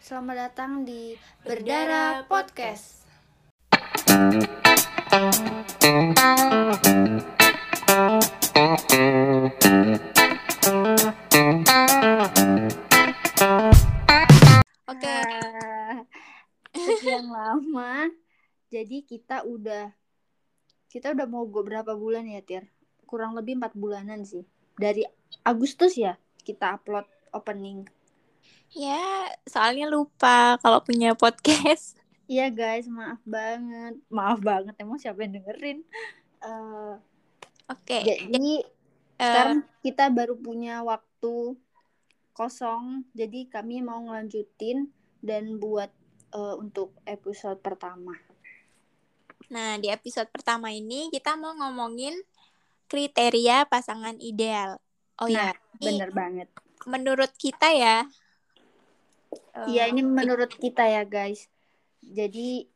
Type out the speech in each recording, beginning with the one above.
Selamat datang di Berdarah Podcast. Oke, Ah, Sekian lama. Jadi kita udah kita udah mau berapa bulan ya, Tir? Kurang lebih empat bulanan sih. Dari Agustus ya kita upload opening. Ya soalnya lupa kalau punya podcast. Iya guys, maaf banget. Maaf banget emang siapa yang dengerin? Eh, Oke, jadi eh, sekarang kita baru punya waktu kosong. Jadi kami mau ngelanjutin dan buat eh, untuk episode pertama. nah di episode pertama ini kita mau ngomongin kriteria pasangan ideal. Oh Nah, ya, Bener banget. menurut kita ya. Eh, Iya, ini menurut kita ya guys. Jadi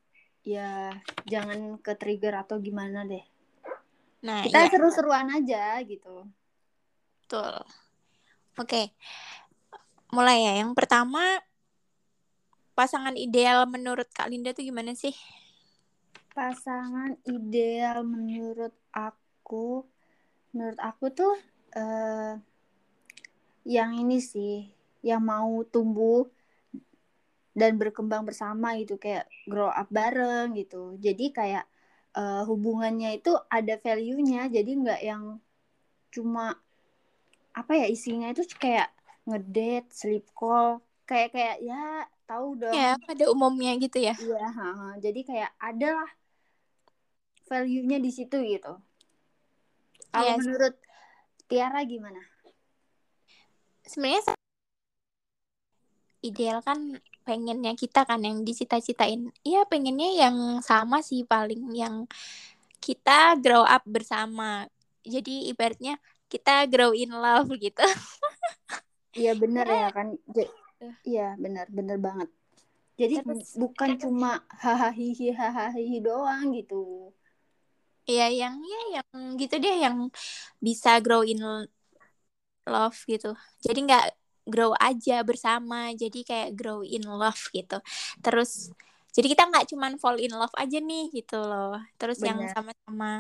ya jangan ke trigger atau gimana deh. Nah, Kita iya, seru-seruan aja gitu. betul. Oke, mulai ya. Yang pertama, pasangan ideal menurut Kak Linda tuh gimana sih? Pasangan ideal menurut aku, menurut aku tuh eh yang ini sih, yang mau tumbuh dan berkembang bersama gitu, kayak grow up bareng gitu. Jadi kayak eh, hubungannya itu ada value-nya, jadi nggak yang cuma apa ya isinya itu kayak ngedate, sleep call, kayak kayak ya tahu dong. Ya, pada umumnya gitu ya. Iya, jadi kayak ada lah value-nya di situ gitu. Kalau Iya. menurut Tiara gimana? sebenarnya ideal kan pengennya kita kan yang dicita-citain iya pengennya yang sama sih paling yang kita grow up bersama jadi ibaratnya kita grow in love gitu Iya bener ya kan. J- Iya bener bener banget. Jadi Terus- bukan cuma hahaha hahaha doang gitu. Iya yang ya yang gitu deh yang bisa grow in love gitu jadi nggak grow aja bersama jadi kayak grow in love gitu terus jadi kita nggak cuman fall in love aja nih gitu loh terus yang Benar. sama-sama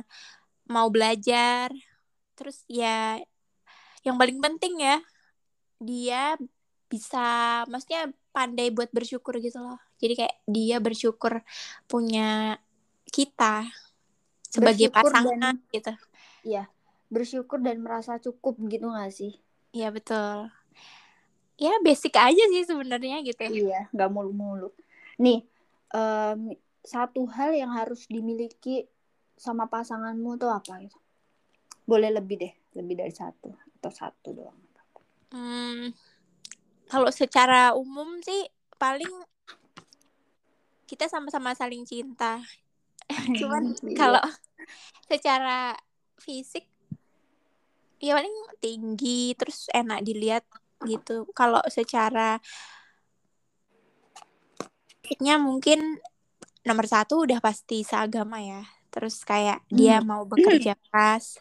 mau belajar terus ya yang paling penting ya dia bisa maksudnya pandai buat bersyukur gitu loh jadi kayak dia bersyukur punya kita sebagai Bersyukur pasangan dan- gitu Iya bersyukur dan merasa cukup gitu gak sih? Iya betul. Ya basic aja sih sebenarnya gitu ya. Iya nggak mulu-mulu. Nih em, satu hal yang harus dimiliki sama pasanganmu tuh apa gitu? Boleh lebih deh, lebih dari satu atau satu doang. Hmm, kalau secara umum sih paling kita sama-sama saling cinta. Cuman Iya. kalau secara fisik ya paling tinggi terus enak dilihat gitu. Kalau secara fisiknya mungkin nomor satu udah pasti seagama ya. Terus kayak dia Hmm. mau bekerja keras.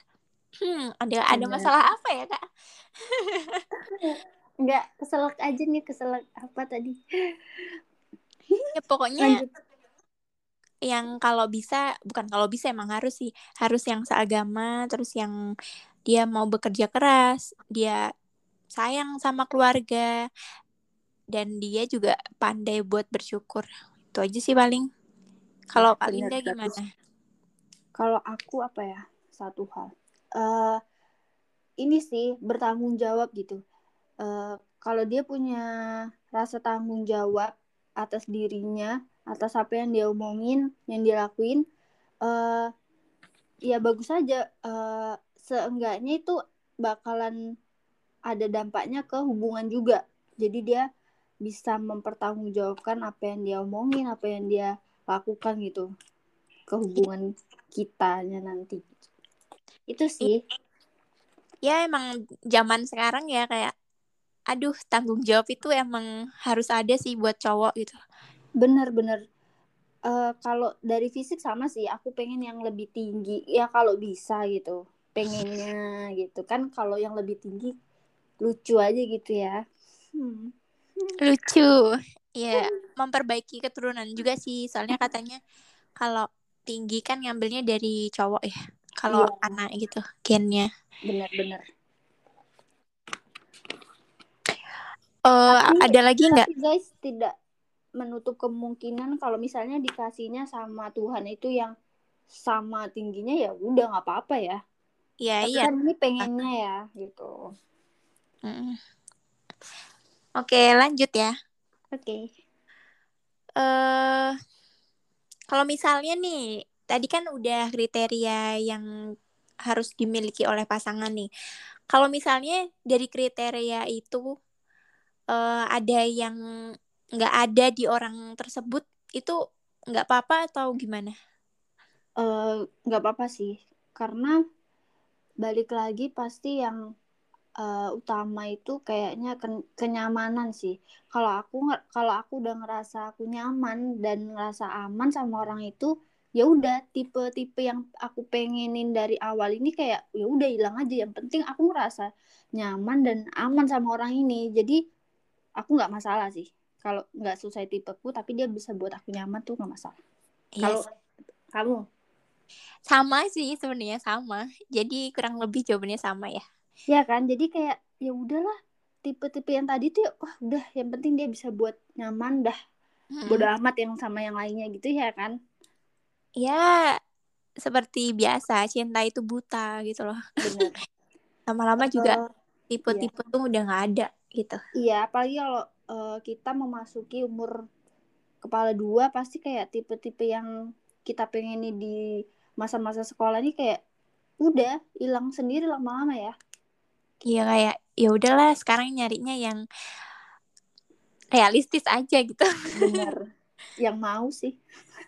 Hmm, ada ada Benar. masalah apa ya kak? Nggak keselak aja nih keselak apa tadi? Ya pokoknya Lanjut. yang kalau bisa bukan kalau bisa emang harus sih harus yang seagama terus yang dia mau bekerja keras dia sayang sama keluarga dan dia juga pandai buat bersyukur itu aja sih paling kalau Linda bagus. gimana Kalau aku apa ya? Satu hal. eh ini sih bertanggung jawab gitu. eh kalau dia punya rasa tanggung jawab atas dirinya, atas apa yang dia omongin, yang dia lakuin, eh ya bagus aja. eh seenggaknya itu bakalan ada dampaknya ke hubungan juga. Jadi dia bisa mempertanggungjawabkan apa yang dia omongin, apa yang dia lakukan gitu ke hubungan kitanya nanti. Itu sih. ya emang zaman sekarang ya kayak aduh tanggung jawab itu emang harus ada sih buat cowok gitu Bener-bener. Eh kalau dari fisik sama sih, aku pengen yang lebih tinggi. Ya kalau bisa gitu. Pengennya gitu. Kan kalau yang lebih tinggi lucu aja gitu ya. Hmm. lucu. Ya memperbaiki keturunan juga sih. Soalnya katanya kalau tinggi kan ngambilnya dari cowok ya kalau Iya. anak gitu gennya. Benar-benar Eh, Tapi- ada lagi nggak? guys tidak menutup kemungkinan kalau misalnya dikasihnya sama Tuhan itu yang sama tingginya ya udah nggak apa-apa ya. Ya tapi iya. kan ini pengennya ya gitu Mm. oke lanjut ya. Oke. Eh kalau misalnya nih tadi kan udah kriteria yang harus dimiliki oleh pasangan nih. Kalau misalnya dari kriteria itu eh, ada yang nggak ada di orang tersebut itu nggak apa-apa atau gimana? Eh, nggak apa-apa sih. Karena balik lagi pasti yang eh, utama itu kayaknya ken- kenyamanan sih. Kalau aku kalau aku udah ngerasa aku nyaman dan ngerasa aman sama orang itu ya udah tipe-tipe yang aku pengenin dari awal ini kayak ya udah hilang aja. Yang penting aku ngerasa nyaman dan aman sama orang ini. Jadi aku nggak masalah sih. Kalau nggak sesuai tipeku tapi dia bisa buat aku nyaman tuh nggak masalah. Kalau Yes. kamu? Sama sih sebenarnya sama. Jadi kurang lebih jawabannya sama ya Ya kan, jadi kayak ya udahlah tipe-tipe yang tadi tuh wah udah yang penting dia bisa buat nyaman dah. Mm. bodo amat yang sama yang lainnya gitu ya kan? Ya seperti biasa cinta itu buta gitu loh. Lama-lama juga tipe-tipe tuh udah nggak ada gitu. Iya apalagi kalau eh, kita memasuki umur kepala dua pasti kayak tipe-tipe yang kita pengen di masa-masa sekolah ini kayak udah hilang sendiri lama-lama ya Iya kayak ya udahlah sekarang nyarinya yang realistis aja gitu. Bener. Yang mau sih.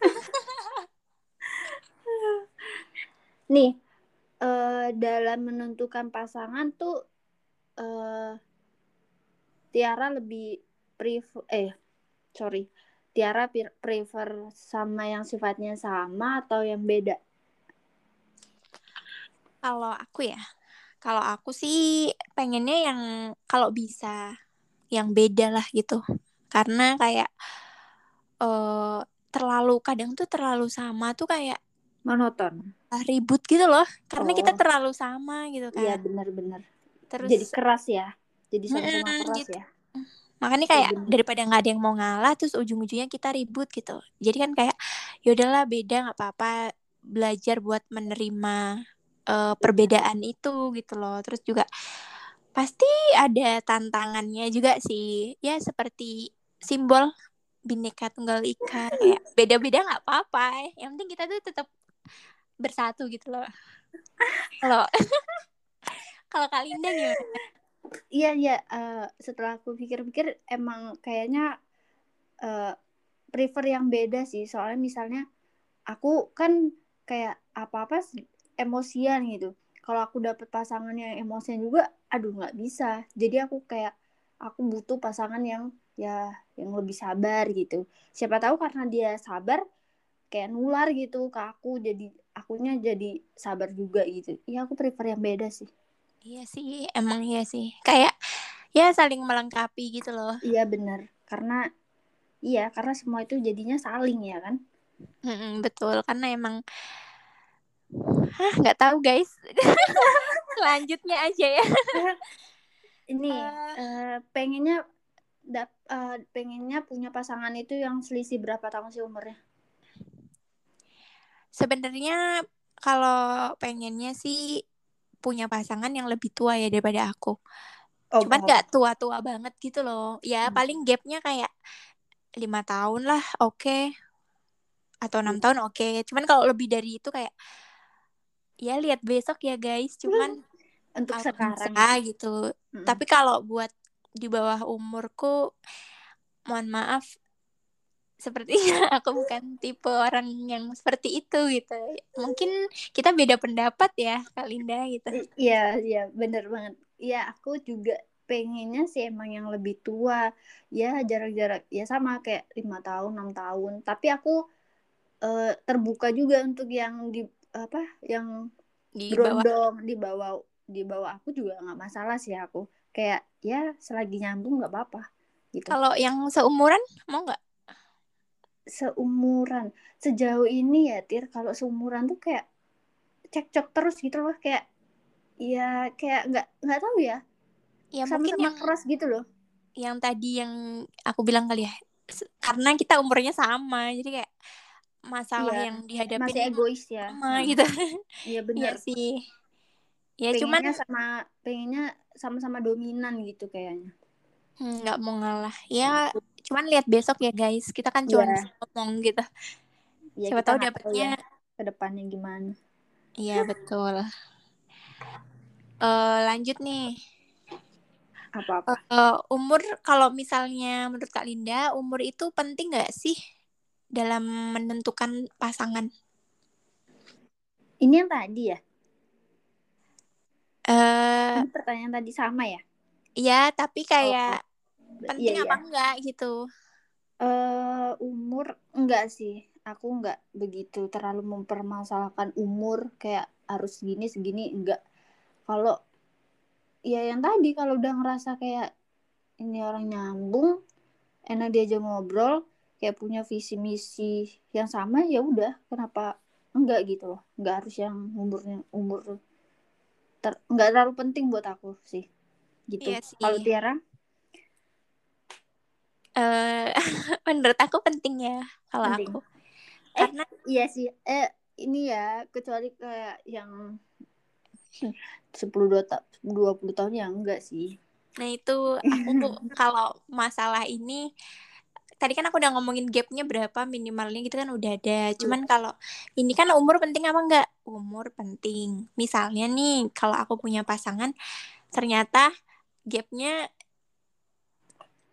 Nih eh, dalam menentukan pasangan tuh eh, Tiara lebih prefer eh sorry. Tiara prefer sama yang sifatnya sama atau yang beda? Kalau aku ya kalau aku sih pengennya yang kalau bisa yang beda lah gitu. Karena kayak eh terlalu kadang tuh terlalu sama tuh kayak monoton. ribut gitu loh. Karena kita Oh. terlalu sama gitu iya kan. benar-benar terus jadi keras ya. Jadi sama-sama keras gitu. ya. Makanya kayak bener. daripada nggak ada yang mau ngalah terus ujung-ujungnya kita ribut gitu. Jadi kan kayak ya udahlah beda nggak apa-apa. Belajar buat menerima eh, perbedaan itu gitu loh. Terus juga pasti ada tantangannya juga sih. Ya seperti simbol bineka tunggal ika. Kayak beda-beda nggak apa-apa. Yang penting kita tuh tetap bersatu gitu loh. Kalau kalau Kalinda gimana? Iya iya. Eh, setelah aku pikir-pikir emang kayaknya eh, prefer yang beda sih. Soalnya misalnya aku kan kayak apa-apa emosian gitu. Kalau aku dapet pasangan yang emosian juga aduh nggak bisa. Jadi aku kayak aku butuh pasangan yang ya yang lebih sabar gitu. Siapa tahu karena dia sabar kayak nular gitu ke aku jadi akunya jadi sabar juga gitu. Iya aku prefer yang beda sih. Iya sih, emang iya sih. Kayak ya saling melengkapi gitu loh. Iya benar, karena iya karena semua itu jadinya saling ya kan. Mm-mm, betul, karena emang Hah, nggak tahu guys. Selanjutnya aja ya. Ini Eh. eh, pengennya dap, eh, pengennya punya pasangan itu yang selisih berapa tahun sih umurnya? Sebenarnya kalau pengennya sih punya pasangan yang lebih tua ya daripada aku. Oh, Cuman nggak tua-tua banget gitu loh. Ya Hmm. paling gapnya kayak lima tahun lah, oke. Atau enam Hmm. tahun oke. Cuman kalau lebih dari itu kayak ya lihat besok ya guys. Cuman untuk sekarang. bisa gitu. Mm-mm. Tapi kalau buat di bawah umurku, mohon maaf, sepertinya aku bukan tipe orang yang seperti itu gitu. Mungkin kita beda pendapat ya, Kak Linda gitu. Iya, iya, bener banget. Iya, aku juga pengennya sih emang yang lebih tua. Ya, jarak-jarak ya sama kayak lima tahun, enam tahun. Tapi aku eh, terbuka juga untuk yang di apa, yang Di bawah di bawah di bawah aku juga nggak masalah sih aku. Kayak ya selagi nyambung nggak apa-apa. gitu. Kalau yang seumuran mau nggak? Seumuran. Sejauh ini ya, Tir, kalau seumuran tuh kayak cekcok terus gitu loh, kayak ya kayak nggak nggak tahu ya. Ya mungkin Sama-sama yang keras gitu loh. yang tadi yang aku bilang kali ya. Karena kita umurnya sama, jadi kayak masalah Iya, yang dihadapin Masih egois ya. sama Heeh. gitu. Iya Iya benar. sih. Ya cuman pengennya sama pengennya sama-sama dominan gitu kayaknya. hmm, nggak mau ngalah. Ya cuman lihat besok ya guys. Kita kan cuma Iya. bisa ngomong gitu. Ya, Siapa tahu nggak dapetnya ya ke depannya gimana. Iya betul. Eh lanjut nih. Apa-apa. Eh, umur kalau misalnya menurut Kak Linda, umur itu penting nggak sih dalam menentukan pasangan? Ini yang tadi ya. Eh Ini pertanyaan tadi sama ya. ya, tapi kayak Iya penting iya. apa enggak gitu. Eh umur enggak sih. Aku enggak begitu terlalu mempermasalahkan umur kayak harus segini segini enggak. Kalau ya yang tadi kalau udah ngerasa kayak ini orang nyambung, enak diajak ngobrol, kayak punya visi misi yang sama ya udah, kenapa enggak gitu loh. Enggak harus yang umurnya umur ter, enggak terlalu penting buat aku sih. Gitu. Iya. Kalau Tiara Eh menurut aku penting ya kalau Penting. aku. Eh, Karena Iya sih. Eh ini ya kecuali kayak yang 10 dua ta 20 tahun ya enggak sih. nah itu aku kalau masalah ini tadi kan aku udah ngomongin gapnya berapa minimalnya gitu kan udah ada. Cuman kalau ini kan umur penting apa enggak? Umur penting. Misalnya nih kalau aku punya pasangan ternyata gapnya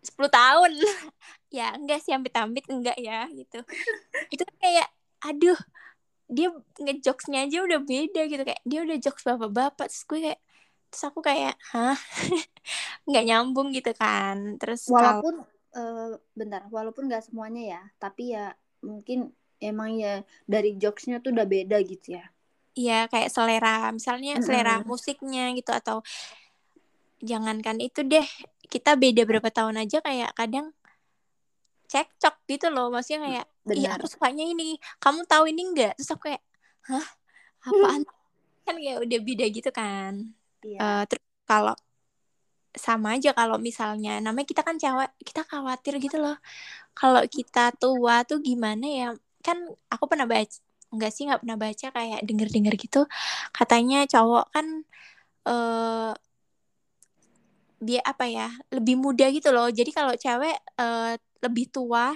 10 tahun. ya enggak sih ambit-ambit enggak ya gitu. Itu kan kayak aduh dia ngejokesnya aja udah beda gitu kayak dia udah jokes bapak-bapak terus gue kayak terus aku kayak hah nggak nyambung gitu kan terus Walaupun eh, bentar, walaupun nggak semuanya ya, tapi ya mungkin emang ya dari jokesnya tuh udah beda gitu ya. ya kayak selera misalnya selera Mm-mm. musiknya gitu atau jangankan itu deh kita beda berapa tahun aja kayak kadang cekcok gitu loh maksudnya kayak ih Benar. aku sukanya ini kamu tahu ini enggak terus aku kayak hah apaan kan kayak udah beda gitu kan Iya. Eh, terus kalau sama aja kalau misalnya namanya kita kan cewek kita khawatir gitu loh kalau kita tua tuh gimana ya kan aku pernah baca enggak sih nggak pernah baca kayak denger-denger gitu katanya cowok kan eh dia apa ya lebih muda gitu loh jadi kalau cewek eh, lebih tua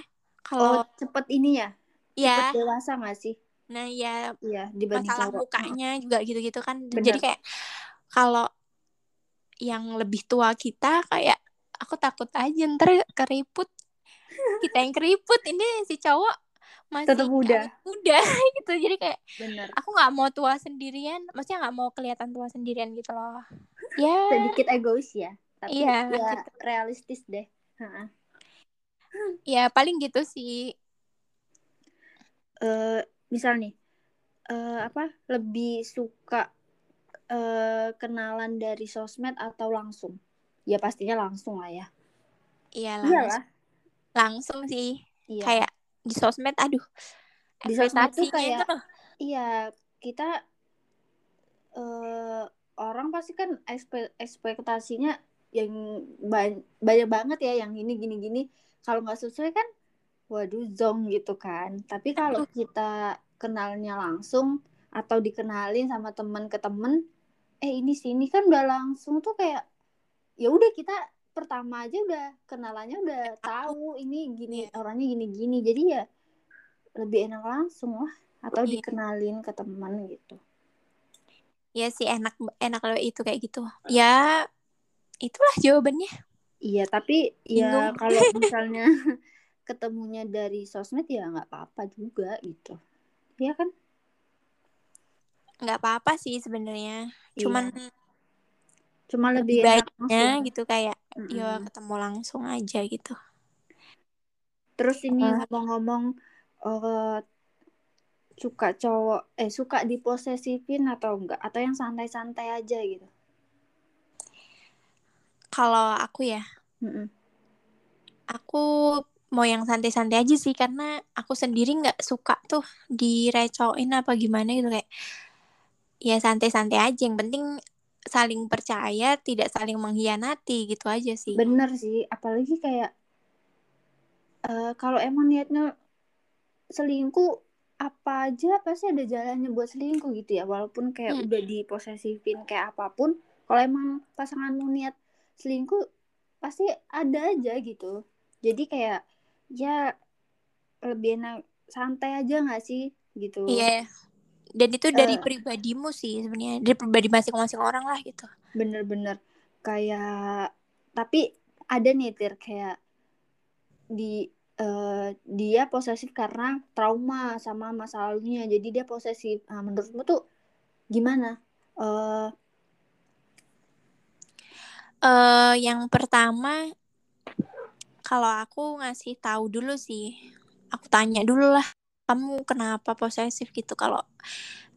Oh, kalau cepet ini ya? ya Cepet dewasa nggak sih? nah ya Iya, dibanding masalah cowok. mukanya juga gitu-gitu kan Bener. jadi kayak kalau yang lebih tua kita kayak aku takut aja ntar keriput kita yang keriput ini si cowok masih Tetep muda. muda gitu jadi kayak Bener. aku nggak mau tua sendirian maksudnya nggak mau kelihatan tua sendirian gitu loh ya Sedikit egois ya. Tapi Iya, ya gitu. realistis deh. Ha-ha. ya paling gitu sih eh misal nih eh apa lebih suka eh kenalan dari sosmed atau langsung? Ya pastinya langsung lah ya. Iya iyalah langsung, langsung sih. Iya. Kayak di sosmed aduh Di sosmed tuh kayak- itu iya kita eh orang pasti kan ekspe- ekspektasinya yang ba- banyak banget ya yang ini gini gini. Kalau nggak sesuai kan waduh zong gitu kan. Tapi kalau kita kenalnya langsung atau dikenalin sama teman ke temen eh ini sini kan udah langsung tuh kayak ya udah kita pertama aja udah kenalannya udah tahu. ini gini Iya. orangnya gini gini jadi ya lebih enak langsung lah atau Iya. dikenalin ke teman gitu. Ya sih enak enak loh itu kayak gitu. Ya itulah jawabannya. Iya tapi ya kalau misalnya ketemunya dari sosmed ya nggak apa-apa juga gitu. Iya kan nggak apa-apa sih sebenarnya Iya. cuman cuma lebih baiknya gitu kayak Mm-mm. ya ketemu langsung aja gitu Terus ini ngomong-ngomong eh, suka cowok eh suka diposesifin atau enggak atau yang santai-santai aja gitu. kalau aku ya Mm-mm. Aku mau yang santai-santai aja sih karena aku sendiri nggak suka tuh direcoin apa gimana gitu kayak ya santai-santai aja. Yang penting saling percaya tidak saling mengkhianati gitu aja sih. Bener sih apalagi kayak uh, kalau emang niatnya selingkuh apa aja pasti ada jalannya buat selingkuh gitu ya. Walaupun kayak hmm. udah diposesifin kayak apa pun kalau emang pasanganmu niat selingkuh pasti ada aja gitu. Jadi kayak ya lebih enak santai aja nggak sih? Gitu. Iya. yeah. Dan itu dari uh, pribadimu sih sebenarnya dari pribadi masing-masing orang lah gitu. Bener-bener. Kayak tapi ada nih tir kayak di uh, dia posesif karena trauma sama masa lalunya. Jadi dia posesif. Nah, menurutmu tuh gimana? Uh, uh, yang pertama kalau aku ngasih tahu dulu sih. Aku tanya dulu lah kamu kenapa posesif gitu kalau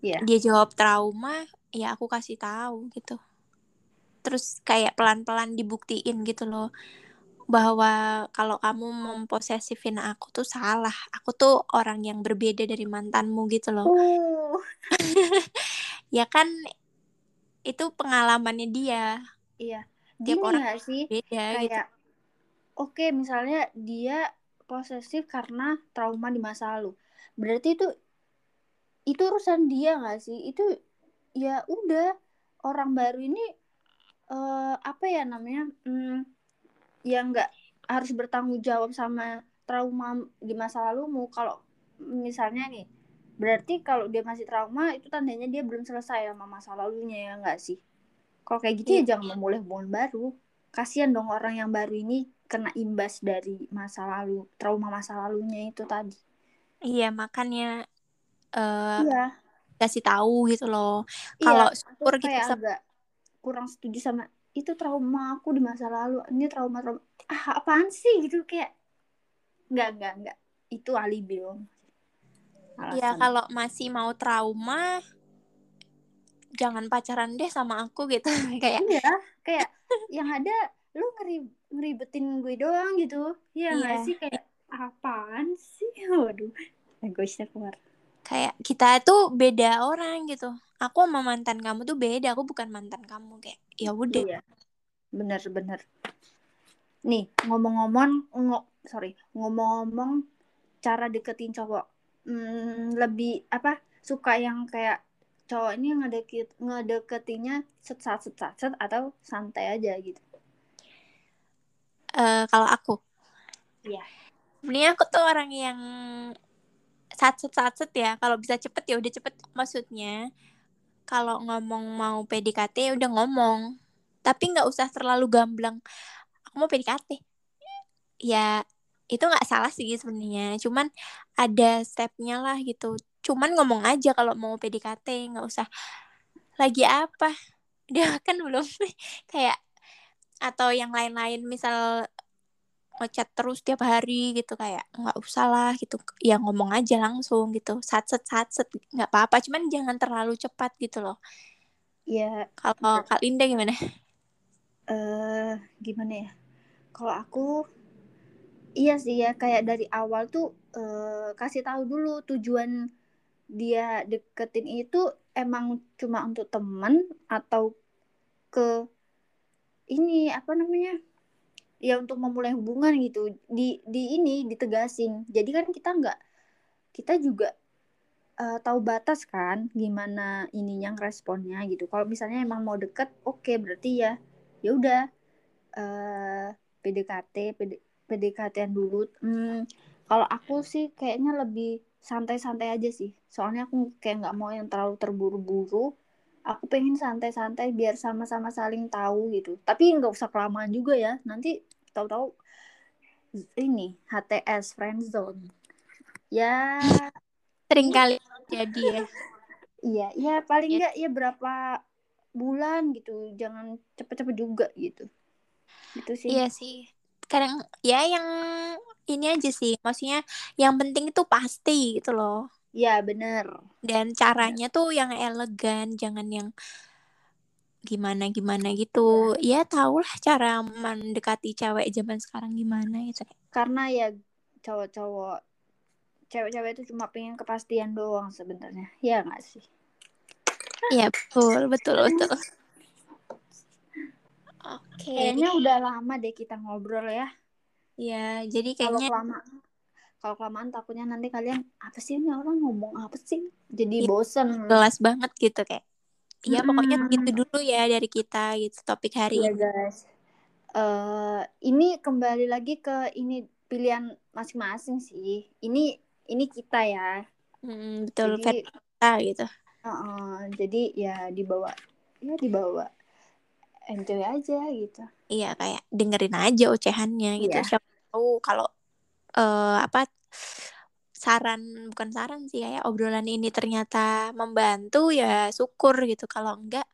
yeah. dia jawab trauma ya aku kasih tahu gitu terus kayak pelan-pelan dibuktiin gitu loh bahwa kalau kamu memposesifin aku tuh salah. Aku tuh orang yang berbeda dari mantanmu gitu loh. Uh. ya kan itu pengalamannya dia. Iya. Tiap Gini orang sih? beda gitu. kayak, gitu. Oke, misalnya dia posesif karena trauma di masa lalu. Berarti itu itu urusan dia gak sih? Itu ya udah orang baru ini uh, apa ya namanya? Hmm, yang nggak harus bertanggung jawab sama trauma di masa lalumu kalau misalnya nih berarti kalau dia masih trauma itu tandanya dia belum selesai sama masa lalunya ya nggak sih kalau kayak gitu ya ya jangan memulai hubungan baru kasihan dong orang yang baru ini kena imbas dari masa lalu trauma masa lalunya itu tadi iya makanya uh, iya. kasih tahu gitu loh. Iya, kalau iya, syukur gitu agak kurang setuju sama itu trauma aku di masa lalu. Ini trauma trauma. Ah apaan sih gitu kayak nggak nggak nggak. Itu alibi loh. Ya kalau masih mau trauma jangan pacaran deh sama aku gitu. Kayak iya kayak yang ada lu ngeri ngeribetin gue doang gitu. Ya nggak iya. sih kayak apaan sih? Waduh egoisnya keluar kayak kita tuh beda orang gitu. Aku sama mantan kamu tuh beda aku bukan mantan kamu kayak ya udah. Iya. bener-bener nih ngomong-ngomong ngok sorry ngomong-ngomong cara deketin cowok hmm, lebih apa suka yang kayak cowok ini ngedeket ngedeketinya set set set atau santai aja gitu? Uh, kalau aku? Iya sebenarnya aku tuh orang yang saat set saat set ya. Kalau bisa cepet ya udah cepet. Maksudnya kalau ngomong mau PDKT udah ngomong. Tapi nggak usah terlalu gamblang aku mau PDKT ya itu nggak salah sih sebenarnya. Cuman ada stepnya lah gitu. Cuman ngomong aja kalau mau PDKT nggak usah lagi apa? Dia kan belum kayak atau yang lain-lain. Misal ngechat terus tiap hari gitu kayak nggak usah lah gitu. Ya ngomong aja langsung gitu. Sat set sat set nggak apa-apa. Cuman jangan terlalu cepat gitu loh. Ya kalau kak Linda gimana? Eh uh, gimana ya? Kalau aku iya sih ya kayak dari awal tuh uh, kasih tahu dulu tujuan dia deketin itu emang cuma untuk temen atau ke ini apa namanya ya untuk memulai hubungan gitu di di ini ditegasin. Jadi kan kita nggak kita juga uh, tahu batas kan gimana ininya responnya gitu. Kalau misalnya emang mau deket oke okay, berarti ya ya udah uh, PDKT PD, PDKT dulu. Hmm, kalau aku sih kayaknya lebih santai-santai aja sih. Soalnya aku kayak nggak mau yang terlalu terburu-buru. Aku pengen santai-santai biar sama-sama saling tahu gitu. Tapi nggak usah kelamaan juga ya. Nanti tahu-tahu ini HTS friendzone ya. Sering kali jadi ya. Iya ya paling nggak ya. ya berapa bulan gitu. Jangan cepet-cepet juga gitu. Itu sih. Iya sih. Kadang ya yang ini aja sih. Maksudnya yang penting itu pasti gitu loh. Ya bener. Dan caranya tuh yang elegan, jangan yang gimana gimana gitu. Ya, ya tau lah cara mendekati cewek zaman sekarang gimana gitu. karena ya cowok-cowok cewek-cewek itu cuma pengen kepastian doang sebenarnya ya nggak sih Iya betul betul betul. Oke. kayaknya udah lama deh kita ngobrol ya Ya jadi kalau kayaknya kelamaan kalau kelamaan takutnya nanti kalian apa sih ini orang ngomong apa sih jadi Iya. bosen jelas banget gitu kayak. Ya pokoknya Mm-mm. gitu dulu ya dari kita gitu topik hari Iya ini. guys eh ini kembali lagi ke ini pilihan masing-masing sih ini ini kita ya Hmm, betul jadi kita gitu. uh-uh, jadi ya dibawa ya dibawa enjoy aja gitu Iya kayak dengerin aja ocehannya gitu. Iya. Siapa tahu kalau eh apa saran bukan saran sih ya obrolan ini ternyata membantu ya syukur gitu. Kalau enggak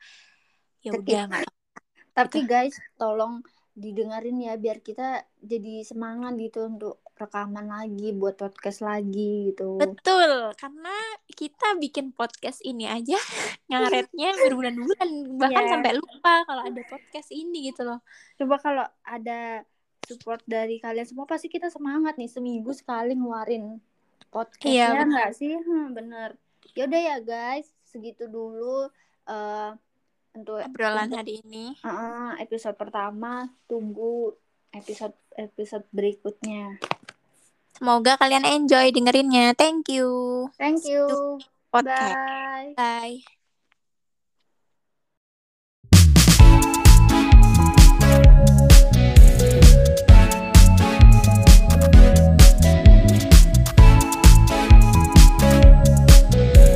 ya udah nggak apa-apa. tapi guys tolong didengerin ya biar kita jadi semangat gitu untuk rekaman lagi buat podcast lagi gitu Betul, karena kita bikin podcast ini aja ngaretnya berbulan-bulan bahkan Iya. sampai lupa kalau ada podcast ini gitu loh. coba kalau ada support dari kalian semua pasti kita semangat nih seminggu sekali ngeluarin podcast Iya, ya bener. nggak sih hmm, bener yaudah ya guys segitu dulu eh untuk Obrolan untuk, hari ini. eh, episode pertama tunggu episode episode berikutnya Semoga kalian enjoy dengerinnya. Thank you. thank you Podcast. bye Bye.